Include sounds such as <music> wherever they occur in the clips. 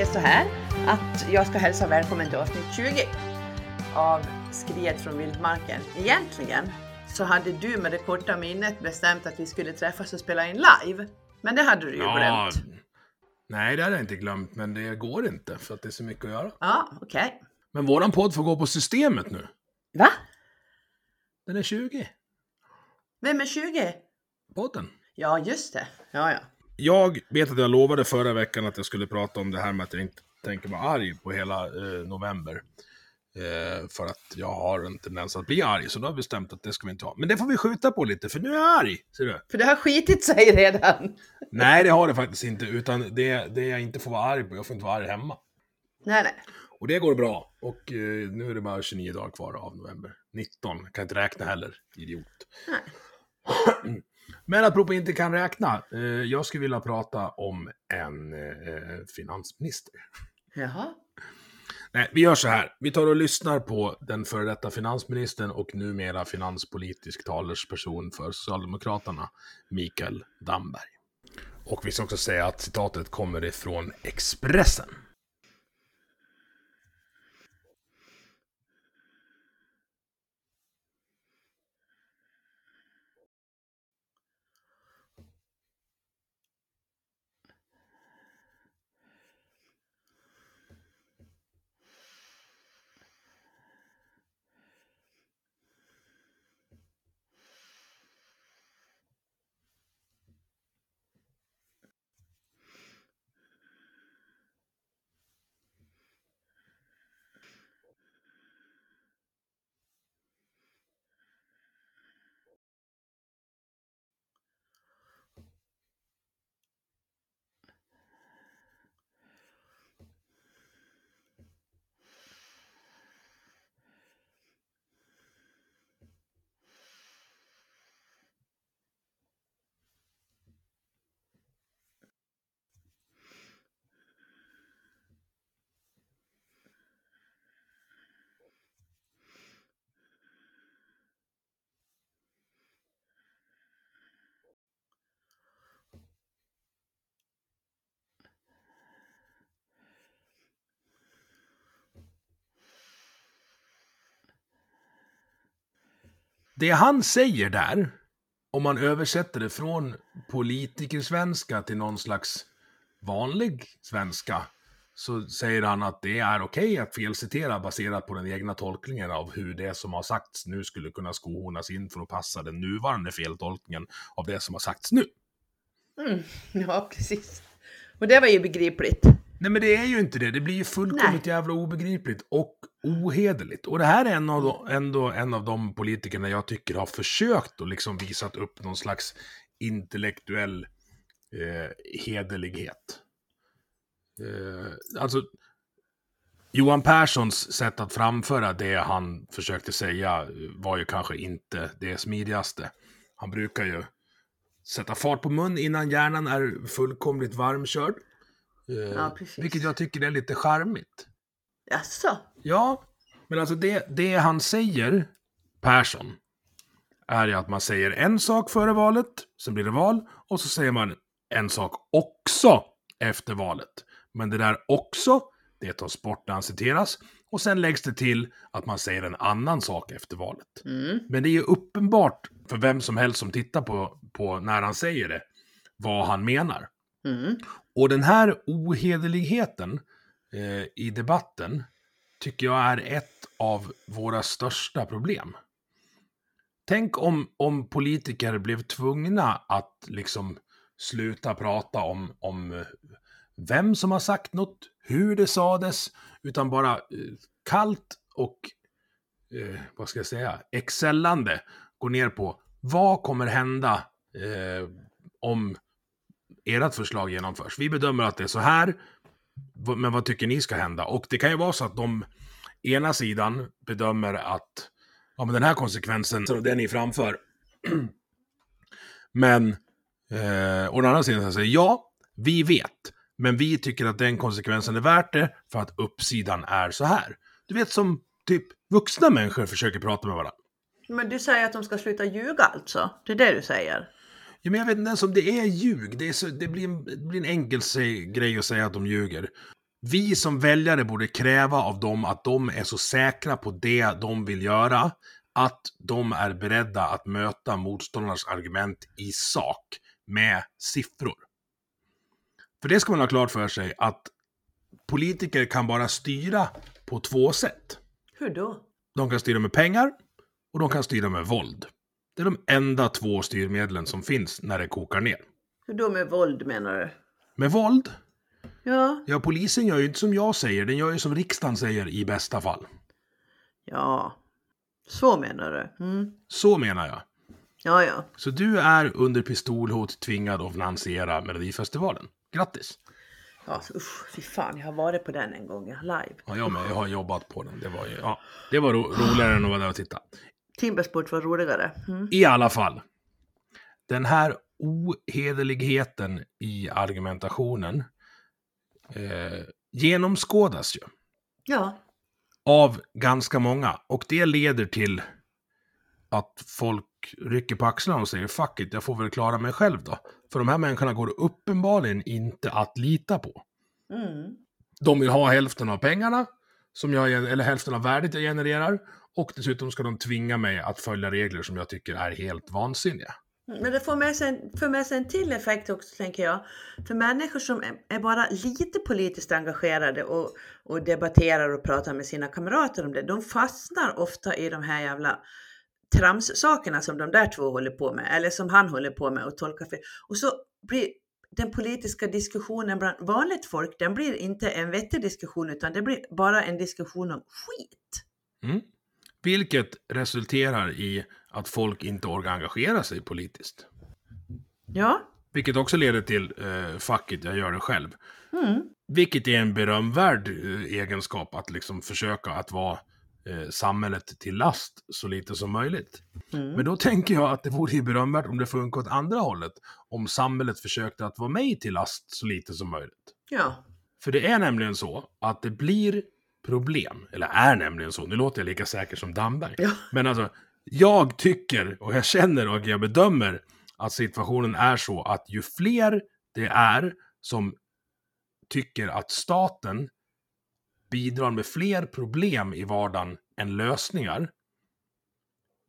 Det så här att jag ska hälsa välkommen till avsnitt 20 av Skriet från vildmarken. Egentligen så hade du med det korta minnet bestämt att vi skulle träffas och spela in live. Men det hade du ju glömt. Nej, det hade jag inte glömt, men det går inte för att det är så mycket att göra. Ja, okej. Men våran podd får gå på systemet nu. Va? Den är 20. Vem är 20? Podden. Ja, just det. Ja, ja. Jag vet att jag lovade förra veckan att jag skulle prata om det här med att jag inte tänker vara arg på hela eh, november. Eh, för att jag har en tendens att bli arg, så då har vi bestämt att det ska vi inte ha. Men det får vi skjuta på lite, för nu är jag arg. Ser du? För det har skitit sig redan. Nej, det har det faktiskt inte, utan det, det jag inte får vara arg på, jag får inte vara arg hemma. Nej, nej. Och det går bra. Och eh, nu är det bara 29 dagar kvar av november. 19, kan inte räkna heller, idiot. Nej. <clears throat> Men apropå inte kan räkna, eh, jag skulle vilja prata om en eh, finansminister. Jaha. Nej, vi gör så här. Vi tar och lyssnar på den före detta finansministern och numera finanspolitisk talesperson för Socialdemokraterna, Mikael Damberg. Och vi ska också säga att citatet kommer ifrån Expressen. Det han säger där, om man översätter det från politikersvenska till någon slags vanlig svenska, så säger han att det är okej att felcitera baserat på den egna tolkningen av hur det som har sagts nu skulle kunna skohornas in för att passa den nuvarande feltolkningen av det som har sagts nu. Mm, <laughs> ja, precis. Och det var ju begripligt. Nej men det är ju inte det, det blir ju fullkomligt Nej. jävla obegripligt och ohederligt. Och det här är en av de, ändå en av de politikerna jag tycker har försökt och liksom visat upp någon slags intellektuell eh, hederlighet. Eh, alltså, Johan Perssons sätt att framföra det han försökte säga var ju kanske inte det smidigaste. Han brukar ju sätta fart på mun innan hjärnan är fullkomligt varmkörd. Eh, Ja, precis. vilket jag tycker är lite charmigt. Jaså? Ja, men alltså det, det han säger, Persson, är ju att man säger en sak före valet, sen blir det val, och så säger man en sak också efter valet. Men det där också, det tas bort när han citeras, och sen läggs det till att man säger en annan sak efter valet. Mm. Men det är ju uppenbart för vem som helst som tittar på, på när han säger det, vad han menar. Mm. Och den här ohederligheten eh, i debatten tycker jag är ett av våra största problem. Tänk om, om politiker blev tvungna att liksom sluta prata om, om eh, vem som har sagt något, hur det sades, utan bara eh, kallt och, eh, vad ska jag säga, excellande gå ner på vad kommer hända eh, om ert förslag genomförs. Vi bedömer att det är så här, men vad tycker ni ska hända? Och det kan ju vara så att de ena sidan bedömer att ja, men den här konsekvensen, så det ni framför. <clears throat> men, eh, och den andra sidan säger ja, vi vet, men vi tycker att den konsekvensen är värt det för att uppsidan är så här. Du vet som typ vuxna människor försöker prata med varandra. Men du säger att de ska sluta ljuga alltså? Det är det du säger? Ja, men jag vet inte ens om det är ljug. Det, är så, det, blir en, det blir en enkel grej att säga att de ljuger. Vi som väljare borde kräva av dem att de är så säkra på det de vill göra att de är beredda att möta motståndarnas argument i sak med siffror. För det ska man ha klart för sig att politiker kan bara styra på två sätt. Hur då? De kan styra med pengar och de kan styra med våld. Det är de enda två styrmedlen som finns när det kokar ner. Hur då med våld menar du? Med våld? Ja, Ja, polisen gör ju inte som jag säger, den gör ju som riksdagen säger i bästa fall. ja. Så menar du? Mm. Så menar jag. Ja, ja. Så du är under pistolhot tvingad att finansiera Melodifestivalen. Grattis! ja usch, fy fan, jag har varit på den en gång, live. Ja, jag med. Jag har jobbat på den. Det var ju, ja, det var ro roligare än att vara där och titta. Timbersport var roligare. Mm. I alla fall. Den här ohederligheten i argumentationen eh, genomskådas ju Ja, av ganska många. Och det leder till att folk rycker på axlarna och säger fuck it, jag får väl klara mig själv då. För de här människorna går uppenbarligen inte att lita på. mm. De vill ha hälften av pengarna, som jag, eller hälften av värdet jag genererar. Och dessutom ska de tvinga mig att följa regler som jag tycker är helt vansinniga. Men det får med, sig en, får med sig en till effekt också, tänker jag. För människor som är, är bara lite politiskt engagerade och, och debatterar och pratar med sina kamrater om det, de fastnar ofta i de här jävla tramssakerna som de där två håller på med, eller som han håller på med och tolkar fel. Och så blir den politiska diskussionen bland vanligt folk, den blir inte en vettig diskussion, utan det blir bara en diskussion om skit. Mm. Vilket resulterar i att folk inte orkar engagera sig politiskt. Ja, Vilket också leder till eh, fuck it, jag gör det själv. mm. Vilket är en berömvärd eh, egenskap att liksom försöka att vara eh, samhället till last så lite som möjligt. Mm. Men då tänker jag att det vore ju berömvärt om det funkar åt andra hållet. Om samhället försökte att vara mig till last så lite som möjligt. ja. För det är nämligen så att det blir problem, eller är nämligen så, nu låter jag lika säker som Damberg. Ja. Men alltså, jag tycker och jag känner och jag bedömer att situationen är så att ju fler det är som tycker att staten bidrar med fler problem i vardagen än lösningar,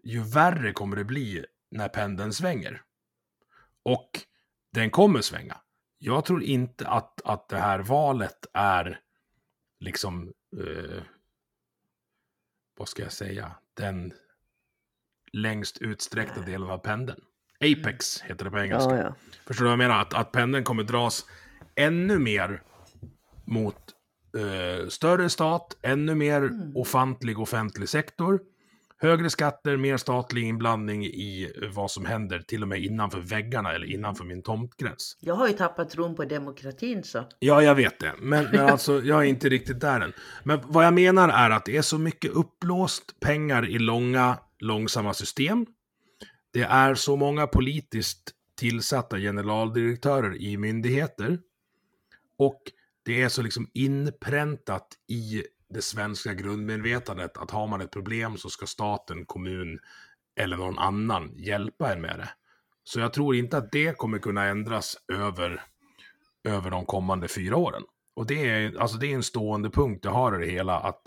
ju värre kommer det bli när pendeln svänger. Och den kommer svänga. Jag tror inte att, att det här valet är liksom, eh, vad ska jag säga, den längst utsträckta delen av pendeln. Apex heter det på engelska. Ja, ja. Förstår du vad jag menar? Att, att pendeln kommer dras ännu mer mot eh, större stat, ännu mer ofantlig offentlig sektor, högre skatter, mer statlig inblandning i vad som händer till och med innanför väggarna eller innanför min tomtgräns. Jag har ju tappat tron på demokratin så. Ja, jag vet det. Men, men alltså, jag är inte riktigt där än. Men vad jag menar är att det är så mycket upplåst pengar i långa, långsamma system. Det är så många politiskt tillsatta generaldirektörer i myndigheter. Och det är så liksom inpräntat i det svenska grundmedvetandet att har man ett problem så ska staten, kommun eller någon annan hjälpa en med det. Så jag tror inte att det kommer kunna ändras över över de kommande fyra åren. Och det är, alltså det är en stående punkt jag har i det hela, att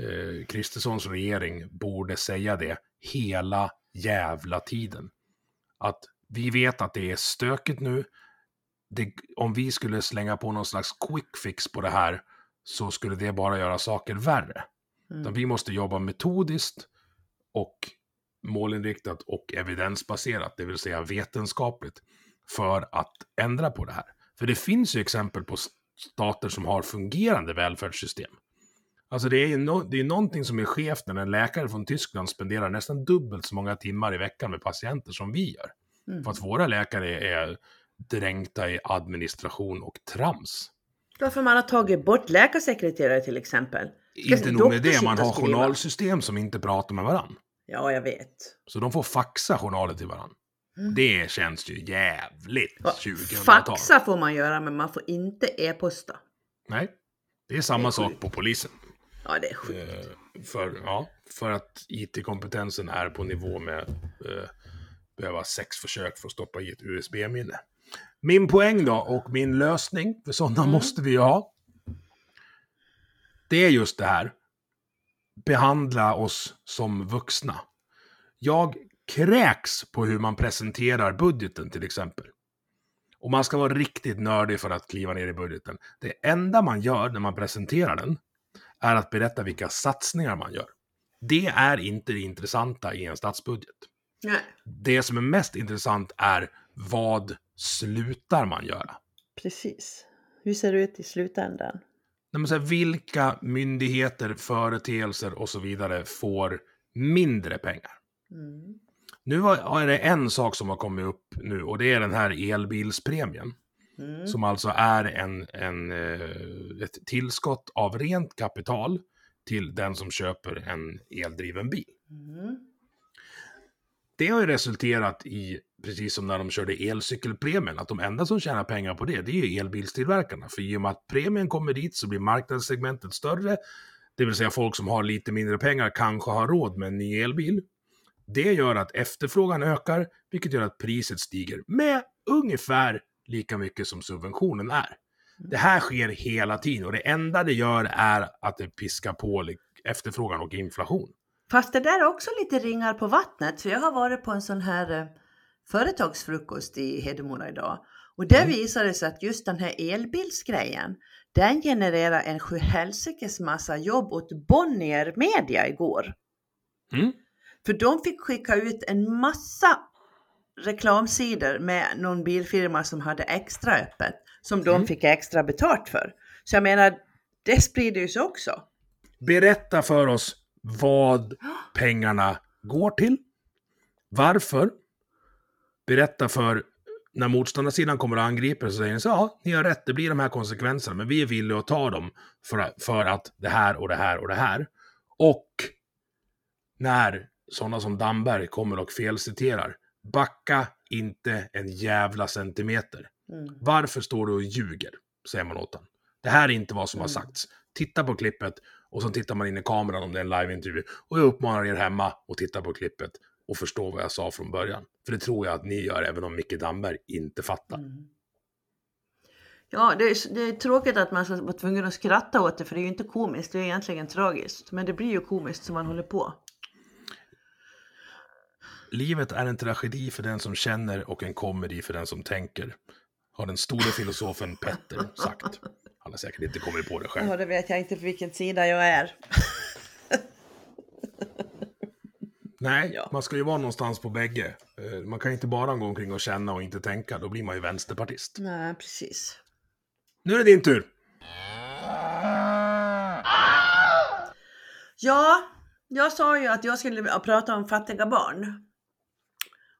eh, Kristerssons regering borde säga det hela jävla tiden. Att vi vet att det är stökigt nu. Det, om vi skulle slänga på någon slags quick fix på det här så skulle det bara göra saker värre. Mm. vi måste jobba metodiskt och målinriktat och evidensbaserat, det vill säga vetenskapligt, för att ändra på det här. För det finns ju exempel på stater som har fungerande välfärdssystem. Alltså det är ju no det är någonting som är skevt när en läkare från Tyskland spenderar nästan dubbelt så många timmar i veckan med patienter som vi gör. Mm. För att våra läkare är dränkta i administration och trams. Varför man har tagit bort läkarsekreterare till exempel. Ska Inte nog med det, man har journalsystem som inte pratar med varandra. Ja, jag vet. Så de får faxa journaler till varandra. Mm. Det känns ju jävligt Va, 2000-tal. Faxa får man göra, men man får inte e-posta. Nej, det är samma Det är sak på polisen. Ja, det är sjukt. Eh, för, ja, för att IT-kompetensen är på nivå med eh, behöva sex försök för att stoppa i ett USB-minne. Min poäng då, och min lösning, för sådana Mm. måste vi ju ha, det är just det här. Behandla oss som vuxna. Jag kräks på hur man presenterar budgeten till exempel. Och man ska vara riktigt nördig för att kliva ner i budgeten. Det enda man gör när man presenterar den är att berätta vilka satsningar man gör. Det är inte det intressanta i en statsbudget. Nej. Det som är mest intressant är vad slutar man göra? Precis. Hur ser det ut i slutändan? Nej, men så här, vilka myndigheter, företeelser och så vidare får mindre pengar? Mm. Nu har- är det en sak som har kommit upp nu och det är den här elbilspremien. Mm. Som alltså är en, en, eh, ett tillskott av rent kapital till den som köper en eldriven bil. Mm. Det har ju resulterat i, precis som när de körde elcykelpremien, att de enda som tjänar pengar på det, det är ju elbilstillverkarna. För i och med att premien kommer dit så blir marknadssegmentet större. Det vill säga folk som har lite mindre pengar kanske har råd med en ny elbil. Det gör att efterfrågan ökar, vilket gör att priset stiger med ungefär lika mycket som subventionen är. Det här sker hela tiden och det enda det gör är att det piskar på efterfrågan och inflation. Fast det där är också lite ringar på vattnet. För jag har varit på en sån här eh, företagsfrukost i Hedemora idag. Och där Mm. visade det sig att just den här elbilsgrejen, den genererar en sjuhelsikes massa jobb åt Bonnier Media igår. Mm. För de fick skicka ut en massa reklamsidor med någon bilfirma som hade extra öppet, som de Mm. fick extra betalt för. Så jag menar, det sprider ju sig också. Berätta för oss vad pengarna går till. Varför? Berätta för när motståndarsidan kommer och angriper så säger ni så ja, ni har rätt, det blir de här konsekvenserna, men vi är villiga att ta dem för att, för att det här och det här och det här. Och när sådana som Damberg kommer och felciterar, backa inte en jävla centimeter. Mm. Varför står du och ljuger? Säger man åt honom. Det här är inte vad som har Mm. sagts. Titta på klippet och så tittar man in i kameran om det är en liveintervju. Och jag uppmanar er hemma att titta på klippet och förstå vad jag sa från början. För det tror jag att ni gör även om Micke Damberg inte fattar. Mm. Ja, det är, det är tråkigt att man ska vara tvungen att skratta åt det, för det är ju inte komiskt, det är egentligen tragiskt. Men det blir ju komiskt som man håller på. Livet är en tragedi för den som känner och en komedi för den som tänker. Har den store filosofen Petter sagt. <laughs> Han har säkert inte kommit på det själv. Ja, det vet jag inte på vilken sida jag är. Nej, Ja. man ska ju vara någonstans på bägge. Eh, Man kan inte bara gå omkring och känna och inte tänka, då blir man ju vänsterpartist. Nej, precis. Nu är det din tur! Ja, jag sa ju att jag skulle prata om fattiga barn.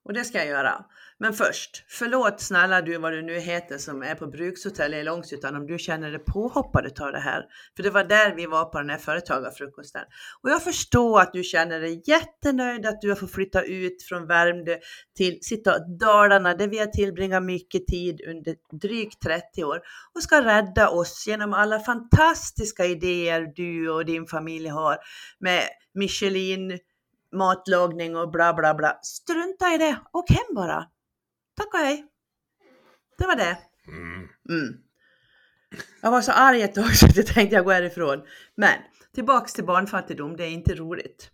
Och det ska jag göra. Men först, förlåt snälla du vad du nu heter som är på brukshotell i Långshyttan om du känner dig påhoppad av det här. För det var där vi var på den här företagarfrukosten. Och jag förstår att du känner dig jättenöjd att du har fått flytta ut från Värmdö till sitta Dalarna där vi har tillbringat mycket tid under drygt 30 år och ska rädda oss genom alla fantastiska idéer du och din familj har med Michelin, matlagning och bla bla bla. Strunta i det, åk hem bara. Tack och hej. Det var det. Mm. Mm. Jag var så arg ett tag så jag tänkte jag går härifrån. Men tillbaks till barnfattigdom, det är inte roligt.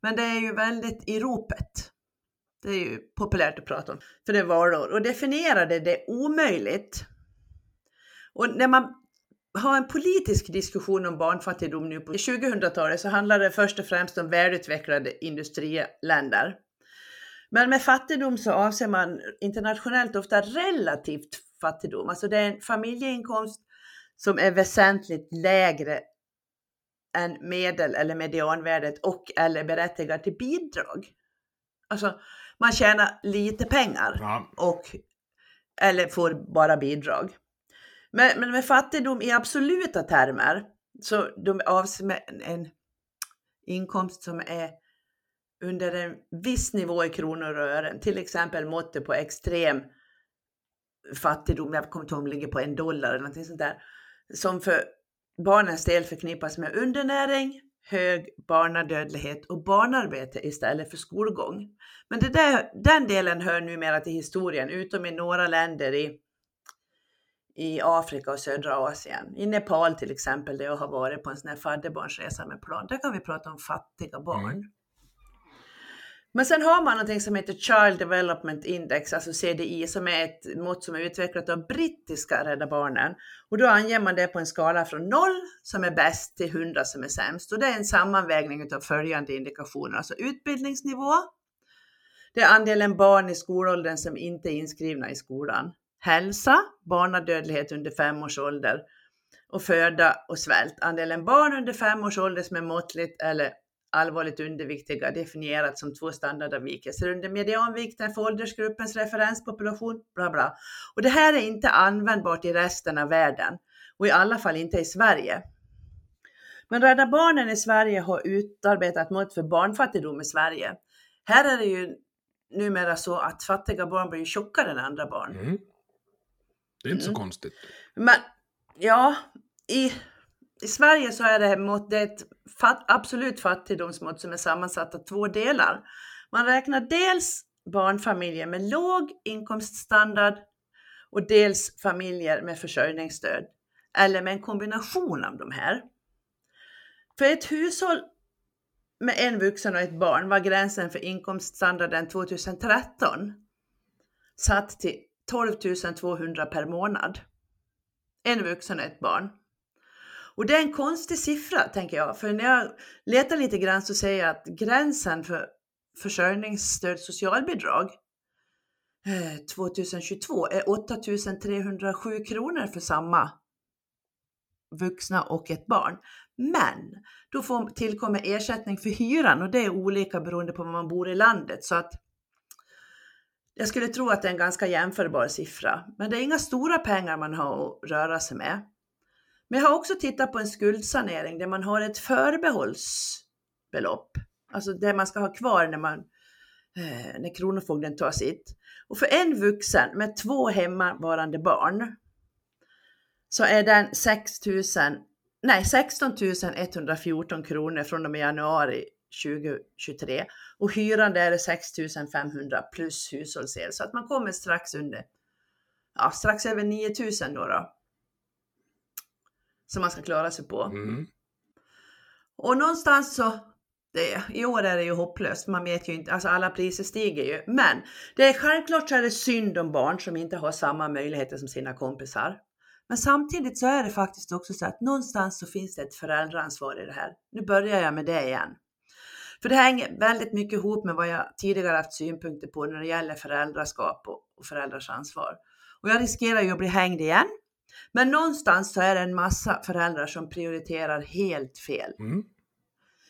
Men det är ju väldigt i ropet. Det är ju populärt att prata om, för det är valår. Och definierade det omöjligt. Och när man har en politisk diskussion om barnfattigdom nu på 2000-talet så handlar det först och främst om välutvecklade industriländer. Men med fattigdom så avser man internationellt ofta relativt fattigdom. Alltså det är en familjeinkomst som är väsentligt lägre än medel eller medianvärdet och eller berättigar till bidrag. Alltså man tjänar lite pengar och eller får bara bidrag. Men, men med fattigdom i absoluta termer så de avser med en, inkomst som är under en viss nivå i kronor och ören, till exempel måttet på extrem fattigdom, jag kommer inte ihåg om det ligger på en dollar eller någonting sånt där, som för barnens del förknippas med undernäring, hög barnadödlighet och barnarbete istället för skolgång. Men det där, den delen hör numera till historien, utom i några länder i, i Afrika och södra Asien. I Nepal till exempel, där jag har varit på en sån här fadderbarnsresa med plan. Där kan vi prata om fattiga barn. Mm. Men sen har man något som heter Child Development Index, alltså CDI, som är ett mått som är utvecklat av brittiska Rädda Barnen. Och då anger man det på en skala från 0 som är bäst till 100 som är sämst. Och det är en sammanvägning av följande indikationer, alltså utbildningsnivå, det är andelen barn i skolåldern som inte är inskrivna i skolan, hälsa, barnadödlighet under fem års ålder och föda och svält. Andelen barn under fem års ålder som är måttligt eller allvarligt underviktiga definierat som två standardavvikelser under medianvikten för åldersgruppens referenspopulation, bla bla. Och det här är inte användbart i resten av världen och i alla fall inte i Sverige. Men Rädda Barnen i Sverige har utarbetat mått för barnfattigdom i Sverige. Här är det ju numera så att fattiga barn blir tjockare än andra barn. Mm. Det är inte mm. så konstigt. Men ja, i, i Sverige så är det, mot, det ett fat, absolut fattigdomsmått som är sammansatt av två delar. Man räknar dels barnfamiljer med låg inkomststandard och dels familjer med försörjningsstöd eller med en kombination av de här. För ett hushåll med en vuxen och ett barn var gränsen för inkomststandarden 2013 satt till 12 200 per månad. En vuxen och ett barn. Och det är en konstig siffra tänker jag, för när jag letar lite grann så säger jag att gränsen för försörjningsstöd socialbidrag eh, 2022 är 8307 kronor för samma vuxna och ett barn. Men då får, tillkommer ersättning för hyran och det är olika beroende på var man bor i landet. Så att jag skulle tro att det är en ganska jämförbar siffra. Men det är inga stora pengar man har att röra sig med. Men jag har också tittat på en skuldsanering där man har ett förbehållsbelopp. Alltså det man ska ha kvar när, man, eh, när Kronofogden tar sitt. Och för en vuxen med två hemmavarande barn så är den 6 000 nej, 16 114 kronor från och med januari 2023 och hyran där är 6 500 plus hushållsel så att man kommer strax under, ja strax över 9 000 då. då som man ska klara sig på. Mm. Och någonstans så, det, i år är det ju hopplöst, man vet ju inte, alltså alla priser stiger ju. Men det är självklart så är det synd om barn som inte har samma möjligheter som sina kompisar. Men samtidigt så är det faktiskt också så att någonstans så finns det ett föräldraansvar i det här. Nu börjar jag med det igen. För det hänger väldigt mycket ihop med vad jag tidigare haft synpunkter på när det gäller föräldraskap och föräldrars ansvar. Och jag riskerar ju att bli hängd igen. Men någonstans så är det en massa föräldrar som prioriterar helt fel. Mm.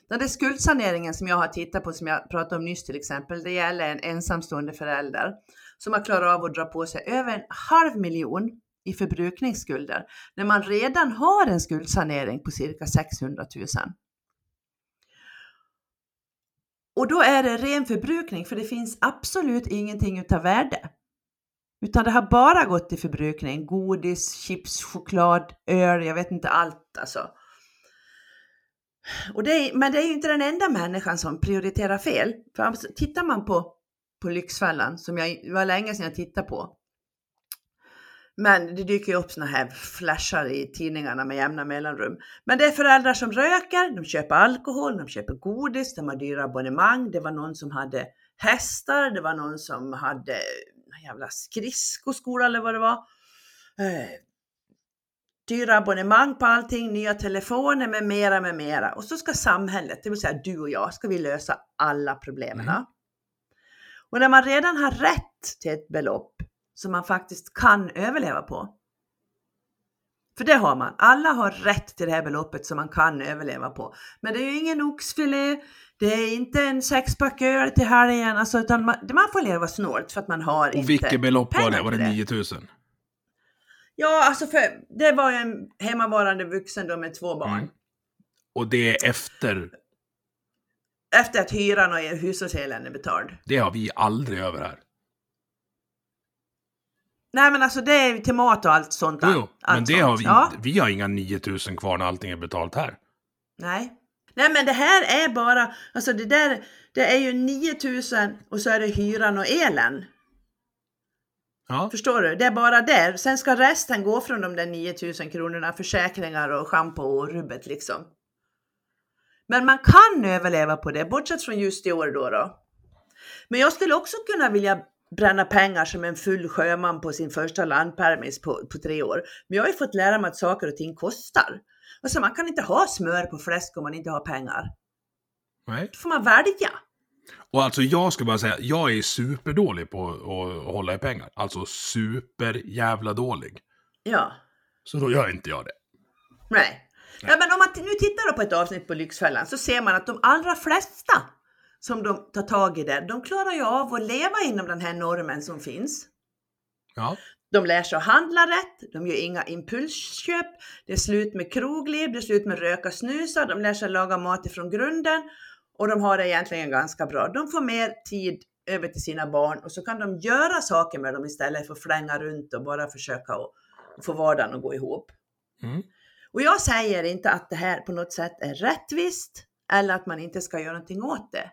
Den där skuldsaneringen som jag har tittat på, som jag pratade om nyss till exempel, det gäller en ensamstående förälder som har klarat av att dra på sig över en halv miljon i förbrukningsskulder när man redan har en skuldsanering på cirka 600 000. Och då är det ren förbrukning för det finns absolut ingenting utav värde. Utan det har bara gått till förbrukning. Godis, chips, choklad, öl, jag vet inte allt alltså. Och det är, men det är ju inte den enda människan som prioriterar fel. För tittar man på, på Lyxfällan, som jag, det var länge sedan jag tittade på, men det dyker ju upp såna här flashar i tidningarna med jämna mellanrum. Men det är föräldrar som röker, de köper alkohol, de köper godis, de har dyra abonnemang. Det var någon som hade hästar, det var någon som hade en jävla skridskoskola eller vad det var. Eh, dyra abonnemang på allting, nya telefoner med mera, med mera. Och så ska samhället, det vill säga du och jag, ska vi lösa alla problemen. Mm. Och när man redan har rätt till ett belopp som man faktiskt kan överleva på. För det har man. Alla har rätt till det här beloppet som man kan överleva på. Men det är ju ingen oxfilé, det är inte en sexpack öl till helgen, alltså, utan man, man får leva snålt för att man har Och inte vilket belopp var det? Var det 9000? Ja, alltså för det var ju en hemmavarande vuxen då med två barn. Mm. Och det är efter? Efter att hyran och hushållselen är betald. Det har vi aldrig över här. Nej men alltså det är till mat och allt sånt. Jo, jo. men det sånt. har vi ja. Vi har inga 9000 kvar när allting är betalt här. Nej. Nej men det här är bara, alltså det där, det är ju 9000 och så är det hyran och elen. Ja. Förstår du? Det är bara där. Sen ska resten gå från de där 9000 kronorna, försäkringar och schampo och rubbet liksom. Men man kan överleva på det, bortsett från just i år då. då. Men jag skulle också kunna vilja bränna pengar som en full sjöman på sin första landpermis på, på tre år. Men jag har ju fått lära mig att saker och ting kostar. Alltså man kan inte ha smör på fläsk om man inte har pengar. Nej. Då får man välja. Och alltså jag ska bara säga, jag är superdålig på att hålla i pengar. Alltså superjävla dålig. Ja. Så då gör inte jag det. Nej. Ja, men om man nu tittar på ett avsnitt på Lyxfällan så ser man att de allra flesta som de tar tag i det, de klarar ju av att leva inom den här normen som finns. Ja. De lär sig att handla rätt, de gör inga impulsköp, det är slut med krogliv, det är slut med röka snusa, de lär sig laga mat ifrån grunden och de har det egentligen ganska bra. De får mer tid över till sina barn och så kan de göra saker med dem istället för att flänga runt och bara försöka att få vardagen att gå ihop. Mm. Och jag säger inte att det här på något sätt är rättvist eller att man inte ska göra någonting åt det.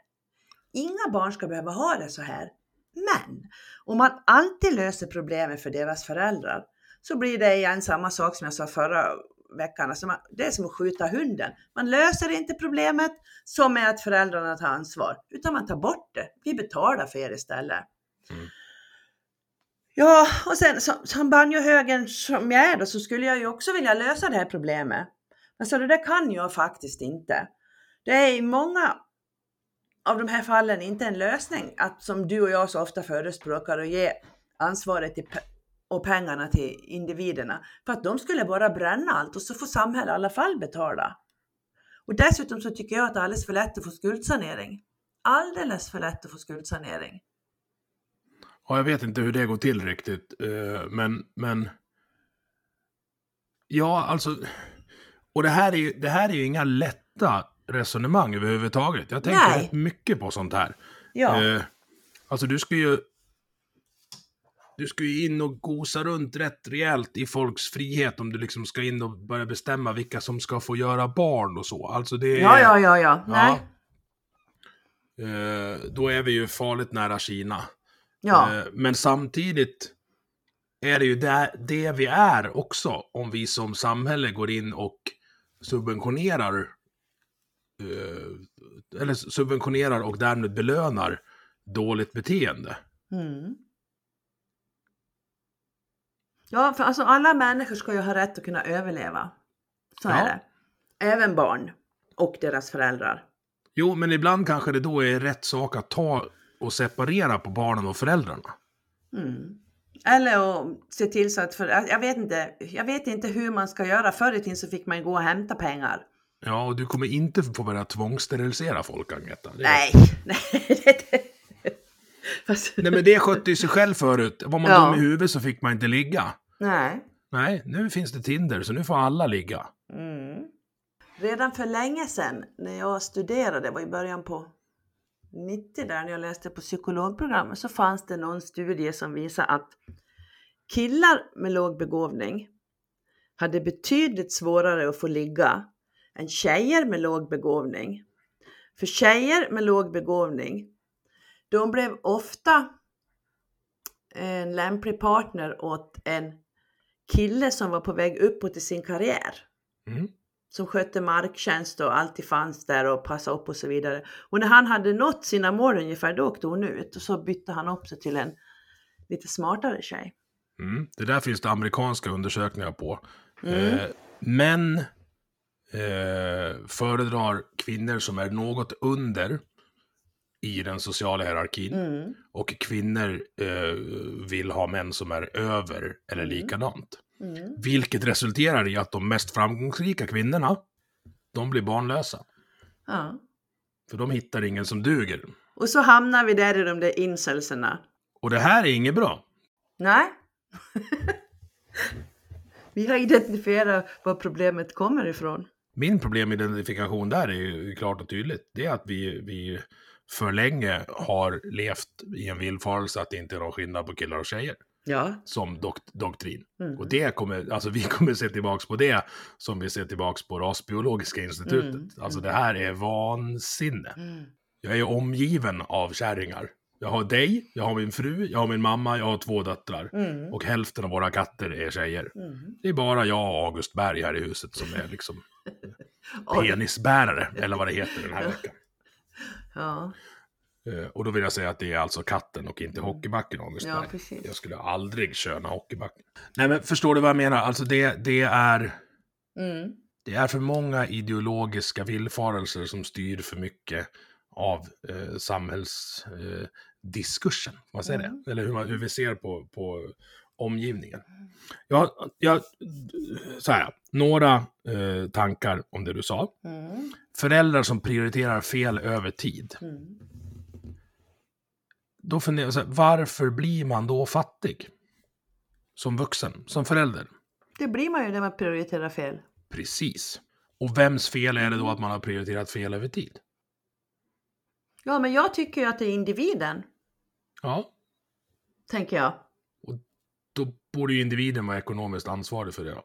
Inga barn ska behöva ha det så här. Men om man alltid löser problemet för deras föräldrar så blir det igen samma sak som jag sa förra veckan. Alltså man, det är som att skjuta hunden. Man löser inte problemet som är att föräldrarna tar ansvar, utan man tar bort det. Vi betalar för er istället. Mm. Ja, och sen som, som banjohögen som jag är då så skulle jag ju också vilja lösa det här problemet. Men så det där kan jag faktiskt inte. Det är i många av de här fallen inte en lösning att som du och jag så ofta förespråkar och ge ansvaret till, pe- och pengarna till individerna. För att de skulle bara bränna allt och så får samhället i alla fall betala. Och dessutom så tycker jag att det är alldeles för lätt att få skuldsanering. Alldeles för lätt att få skuldsanering. Ja, jag vet inte hur det går till riktigt, eh, men, men... Ja, alltså... Och det här är ju, det här är ju inga lätta resonemang överhuvudtaget. Jag tänker Nej. rätt mycket på sånt här. Ja, Eh, alltså du ska ju... Du ska ju in och gosa runt rätt rejält i folks frihet om du liksom ska in och börja bestämma vilka som ska få göra barn och så. Alltså det är... ja, ja, ja, ja. Nej. Eh, då är vi ju farligt nära Kina. Ja. Eh, Men samtidigt är det ju det, det vi är också om vi som samhälle går in och subventionerar eller subventionerar och därmed belönar dåligt beteende. Mm. Ja, för alltså alla människor ska ju ha rätt att kunna överleva. Så Ja. är det. Även barn och deras föräldrar. Jo, men ibland kanske det då är rätt sak att ta och separera på barnen och föräldrarna. Mm. Eller att se till så att, för, jag vet inte, jag vet inte hur man ska göra. Förr i tiden så fick man gå och hämta pengar. Ja, och du kommer inte få börja tvångssterilisera folk, Agneta. Det- Nej, <laughs> nej. Fast, Nej, men det skötte ju sig själv förut. Var man Ja. dum i huvudet så fick man inte ligga. nej. Nej, nu finns det Tinder, så nu får alla ligga. Mm. Redan för länge sedan när jag studerade, det var i början på 90 där när jag läste på psykologprogrammet, så fanns det någon studie som visade att killar med låg begåvning hade betydligt svårare att få ligga än tjejer med låg begåvning. För tjejer med låg begåvning, de blev ofta en lämplig partner åt en kille som var på väg uppåt i sin karriär Mm. som skötte marktjänst och alltid fanns där och passade upp och så vidare. Och när han hade nått sina mål ungefär, då åkte hon ut och så bytte han upp sig till en lite smartare tjej. Mm. Det där finns det amerikanska undersökningar på. Mm. Eh, män eh, föredrar kvinnor som är något under i den sociala hierarkin. Mm. Och kvinnor eh, vill ha män som är över eller Mm. likadant. Mm. Vilket resulterar i att de mest framgångsrika kvinnorna, de blir barnlösa. Ja. För de hittar ingen som duger. Och så hamnar vi där i de där incelserna. Och det här är inget bra. Nej. <laughs> vi har identifierat var problemet kommer ifrån. Min problemidentifikation där är ju klart och tydligt. Det är att vi, vi för länge har levt i en villfarelse att det inte är någon skillnad på killar och tjejer. Ja. Som dok- doktrin. Mm. Och det kommer, alltså vi kommer se tillbaks på det som vi ser tillbaks på Rasbiologiska institutet. Mm, Alltså mm. det här är vansinne. Mm. Jag är omgiven av kärringar. Jag har dig, jag har min fru, jag har min mamma, jag har två döttrar. Mm. Och hälften av våra katter är tjejer. Mm. Det är bara jag och August Berg här i huset som är liksom <laughs> penisbärare, eller vad det heter den här veckan. <laughs> Ja, Eh, Och då vill jag säga att det är alltså katten och inte hockeybacken August ja Berg. precis. Jag skulle aldrig köna hockeybacken. Nej men förstår du vad jag menar? Alltså det, det är... Mm. Det är för många ideologiska villfarelser som styr för mycket av eh, samhällsdiskursen. Eh, vad säger Mm. det? Eller hur, man, hur vi ser på, på omgivningen. Jag, jag, så här, några eh, tankar om det du sa. Mm. Föräldrar som prioriterar fel över tid. Mm. Då funderar jag så här, varför blir man då fattig? Som vuxen, som förälder. Det blir man ju när man prioriterar fel. Precis. Och vems fel är det då att man har prioriterat fel över tid? Ja, men jag tycker ju att det är individen, Ja, tänker jag. då borde ju individen vara ekonomiskt ansvarig för det. Då.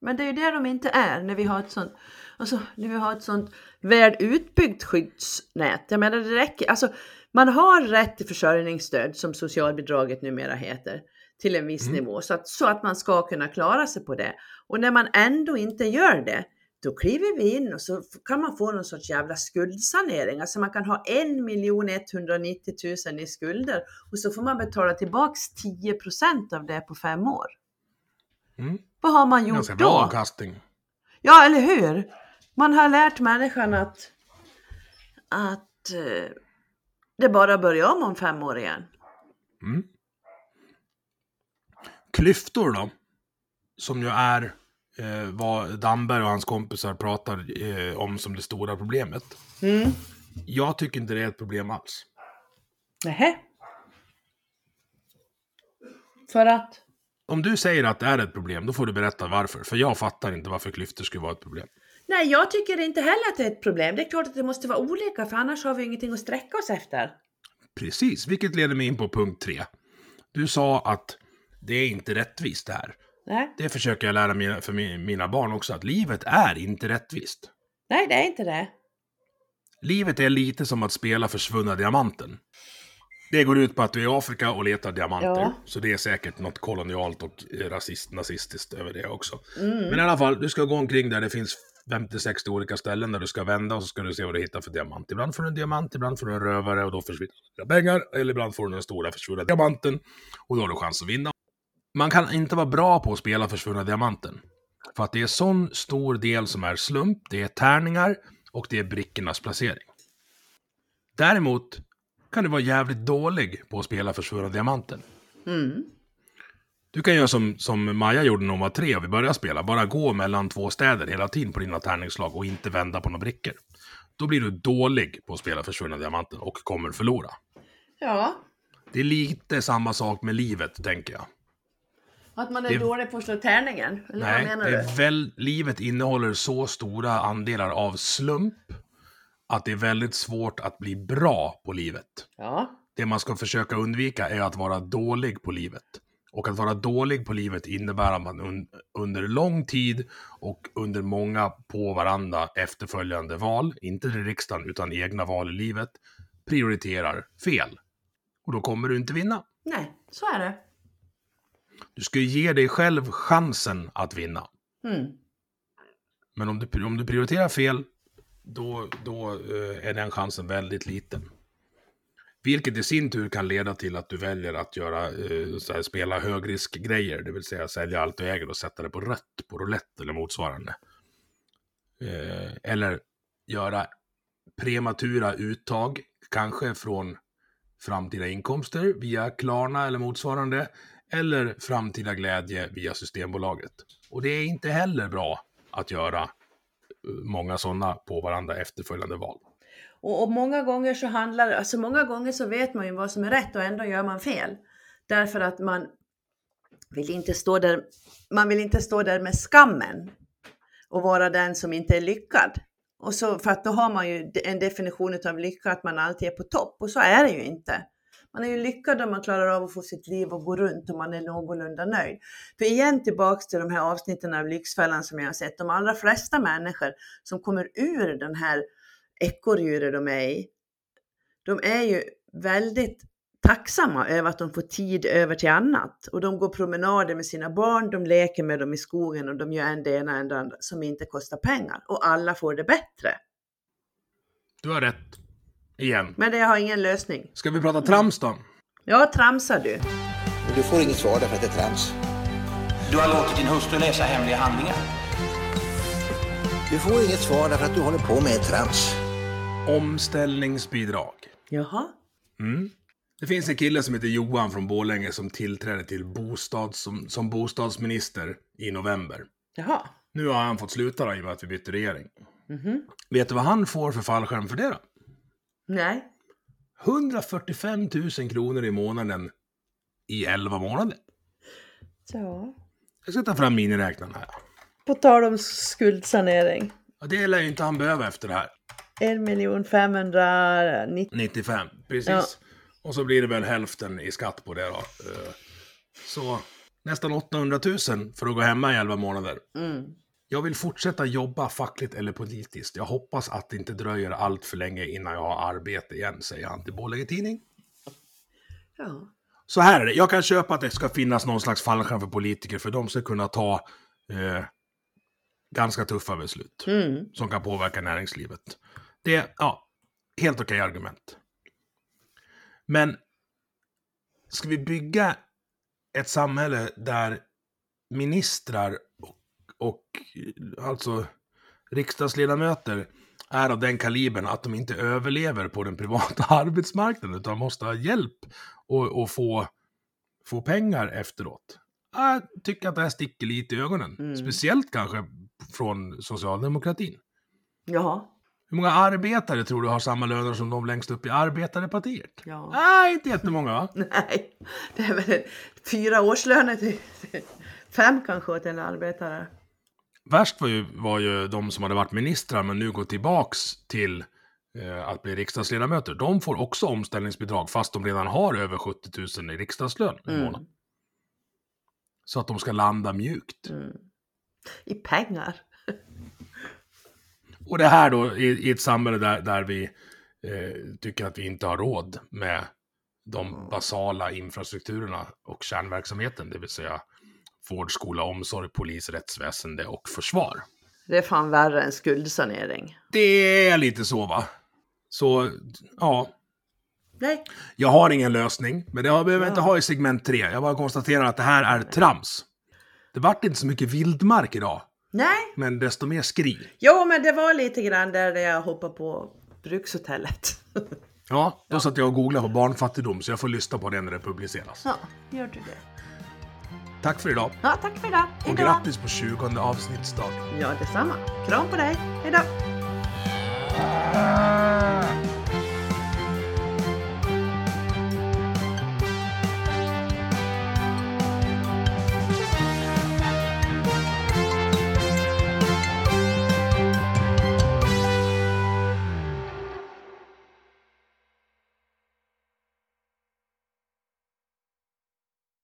Men det är ju det de inte är när vi har ett sånt, alltså, när vi har ett sånt väl utbyggt skyddsnät. Jag menar det räcker, alltså man har rätt till försörjningsstöd som socialbidraget numera heter till en viss Mm. nivå så att, så att man ska kunna klara sig på det. Och när man ändå inte gör det, då kliver vi in och så kan man få någon sorts jävla skuldsanering. Alltså man kan ha 1 190 000 i skulder och så får man betala tillbaks 10% av det på fem år. Mm. Vad har man gjort Ganska då? bra avkastning. Ja, eller hur? Man har lärt människan att, att eh, det bara börjar om om fem år igen. Mm. Klyftor då? Som ju är eh, vad Damberg och hans kompisar pratar eh, om som det stora problemet. Mm. Jag tycker inte det är ett problem alls. Nähä. För att? Om du säger att det är ett problem, då får du berätta varför. För jag fattar inte varför klyftor skulle vara ett problem. Nej, jag tycker inte heller att det är ett problem. Det är klart att det måste vara olika, för annars har vi ingenting att sträcka oss efter. Precis, vilket leder mig in på punkt tre. Du sa att det är inte rättvist det här. Nej, Det försöker jag lära mina, för mi- mina barn också, att livet är inte rättvist. Nej det är inte det. Livet är lite som att spela försvunna diamanten. Det går ut på att du är i Afrika och letar diamanter. Ja. Så det är säkert något kolonialt och rasist, nazistiskt över det också. Mm. Men i alla fall, du ska gå omkring där det finns 50-60 olika ställen där du ska vända och så ska du se vad du hittar för diamant. Ibland får du en diamant, ibland får du en rövare och då försvinner dina pengar. Eller ibland får du den stora försvunna diamanten och då har du chans att vinna. Man kan inte vara bra på att spela försvunna diamanten. För att det är sån stor del som är slump, det är tärningar och det är brickornas placering. Däremot kan du vara jävligt dålig på att spela försvunna diamanten. Mm. Du kan göra som, som Maja gjorde när hon var tre och vi började spela. Bara gå mellan två städer hela tiden på dina tärningsslag och inte vända på några brickor. Då blir du dålig på att spela försvunna diamanten och kommer förlora. Ja, Det är lite samma sak med livet, tänker jag. Att man är Det- dålig på att slå tärningen. Eller Nej, vad menar det du? väl, livet innehåller så stora andelar av slump att det är väldigt svårt att bli bra på livet. Ja. Det man ska försöka undvika är att vara dålig på livet. Och att vara dålig på livet innebär att man un under lång tid och under många på varandra efterföljande val, inte till riksdagen utan egna val i livet, prioriterar fel. Och då kommer du inte vinna. Nej, så är det. Du ska ju ge dig själv chansen att vinna. Mm. Men om du, om du prioriterar fel, då, då eh, är den chansen väldigt liten. Vilket i sin tur kan leda till att du väljer att göra, eh, så här, spela högriskgrejer, det vill säga sälja allt du äger och sätta det på rött på roulette eller motsvarande. Eh, eller göra prematura uttag, kanske från framtida inkomster via Klarna eller motsvarande, eller framtida glädje via Systembolaget. Och det är inte heller bra att göra eh, många sådana på varandra efterföljande val. Och, och många gånger så handlar alltså många gånger så vet man ju vad som är rätt och ändå gör man fel. Därför att man vill inte stå där, man vill inte stå där med skammen och vara den som inte är lyckad. Och så, för att då har man ju en definition av lycka att man alltid är på topp och så är det ju inte. Man är ju lyckad om man klarar av att få sitt liv att gå runt och man är någorlunda nöjd. För igen tillbaks till de här avsnitten av Lyxfällan som jag har sett. De allra flesta människor som kommer ur den här ekorrhjulet de är i, de är ju väldigt tacksamma över att de får tid över till annat. Och de går promenader med sina barn, de leker med dem i skogen och de gör en det ena och det andra som inte kostar pengar. Och alla får det bättre. Du har rätt. Igen. Men det har ingen lösning. Ska vi prata trams då? Ja, tramsar du. Du får inget svar därför att det är trams. Du har låtit din hustru läsa hemliga handlingar. Du får inget svar därför att du håller på med trams. Omställningsbidrag. Jaha. Mm. Det finns en kille som heter Johan från Borlänge som tillträdde till bostads, som, som bostadsminister i november. Jaha. Nu har han fått sluta då, i och med att vi bytte regering. Mhm. Vet du vad han får för fallskärm för det då? Nej. 145 000 kronor i månaden i 11 månader. Ja. Jag ska ta fram miniräknaren här. På tal om skuldsanering. Ja, det lär ju inte han behöva efter det här. 1 590 95, precis. Ja. Och så blir det väl hälften i skatt på det då. Eh, Så nästan 800 000 för att gå hemma i 11 månader. mm. Jag vill fortsätta jobba fackligt eller politiskt. Jag hoppas att det inte dröjer allt för länge innan jag har arbete igen, säger han till Borlänge Tidning. Ja. Så här är det, jag kan köpa att det ska finnas någon slags fallskärm för politiker, för de ska kunna ta eh, ganska tuffa beslut Mm. som kan påverka näringslivet. Det är, ja, helt okej argument. Men ska vi bygga ett samhälle där ministrar och, och alltså riksdagsledamöter är av den kalibern att de inte överlever på den privata <laughs> arbetsmarknaden utan måste ha hjälp och, och få, få pengar efteråt. Jag tycker att det här sticker lite i ögonen. Mm. Speciellt kanske från socialdemokratin. Jaha. Hur många arbetare tror du har samma löner som de längst upp i arbetarepartiet? Ja. Nej, inte jättemånga va? <laughs> Nej, det är väl fyra årslöner till fem kanske åt en arbetare. Värst var ju, var ju de som hade varit ministrar men nu går tillbaks till eh, att bli riksdagsledamöter. De får också omställningsbidrag fast de redan har över 70 000 i riksdagslön i Mm. månaden. Så att de ska landa mjukt. Mm. I pengar. Och det här då i, i ett samhälle där, där vi eh, tycker att vi inte har råd med de basala infrastrukturerna och kärnverksamheten, det vill säga vård, skola, omsorg, polis, rättsväsende och försvar. Det är fan värre än skuldsanering. Det är lite så va? Så, ja. Nej. Jag har ingen lösning, men det behöver jag inte Ja. ha i segment 3. Jag bara konstaterar att det här är trams. Det vart inte så mycket vildmark idag, Nej. men desto mer skri. Jo, men det var lite grann där jag hoppade på brukshotellet. Ja, då satt jag och googlade på barnfattigdom, så jag får lyssna på det när det publiceras. ja, gör du det? Tack för idag, Ja, tack för idag. och Hejdå. grattis på 20 avsnittsdagen. Ja, detsamma. Kram på dig. Hejdå.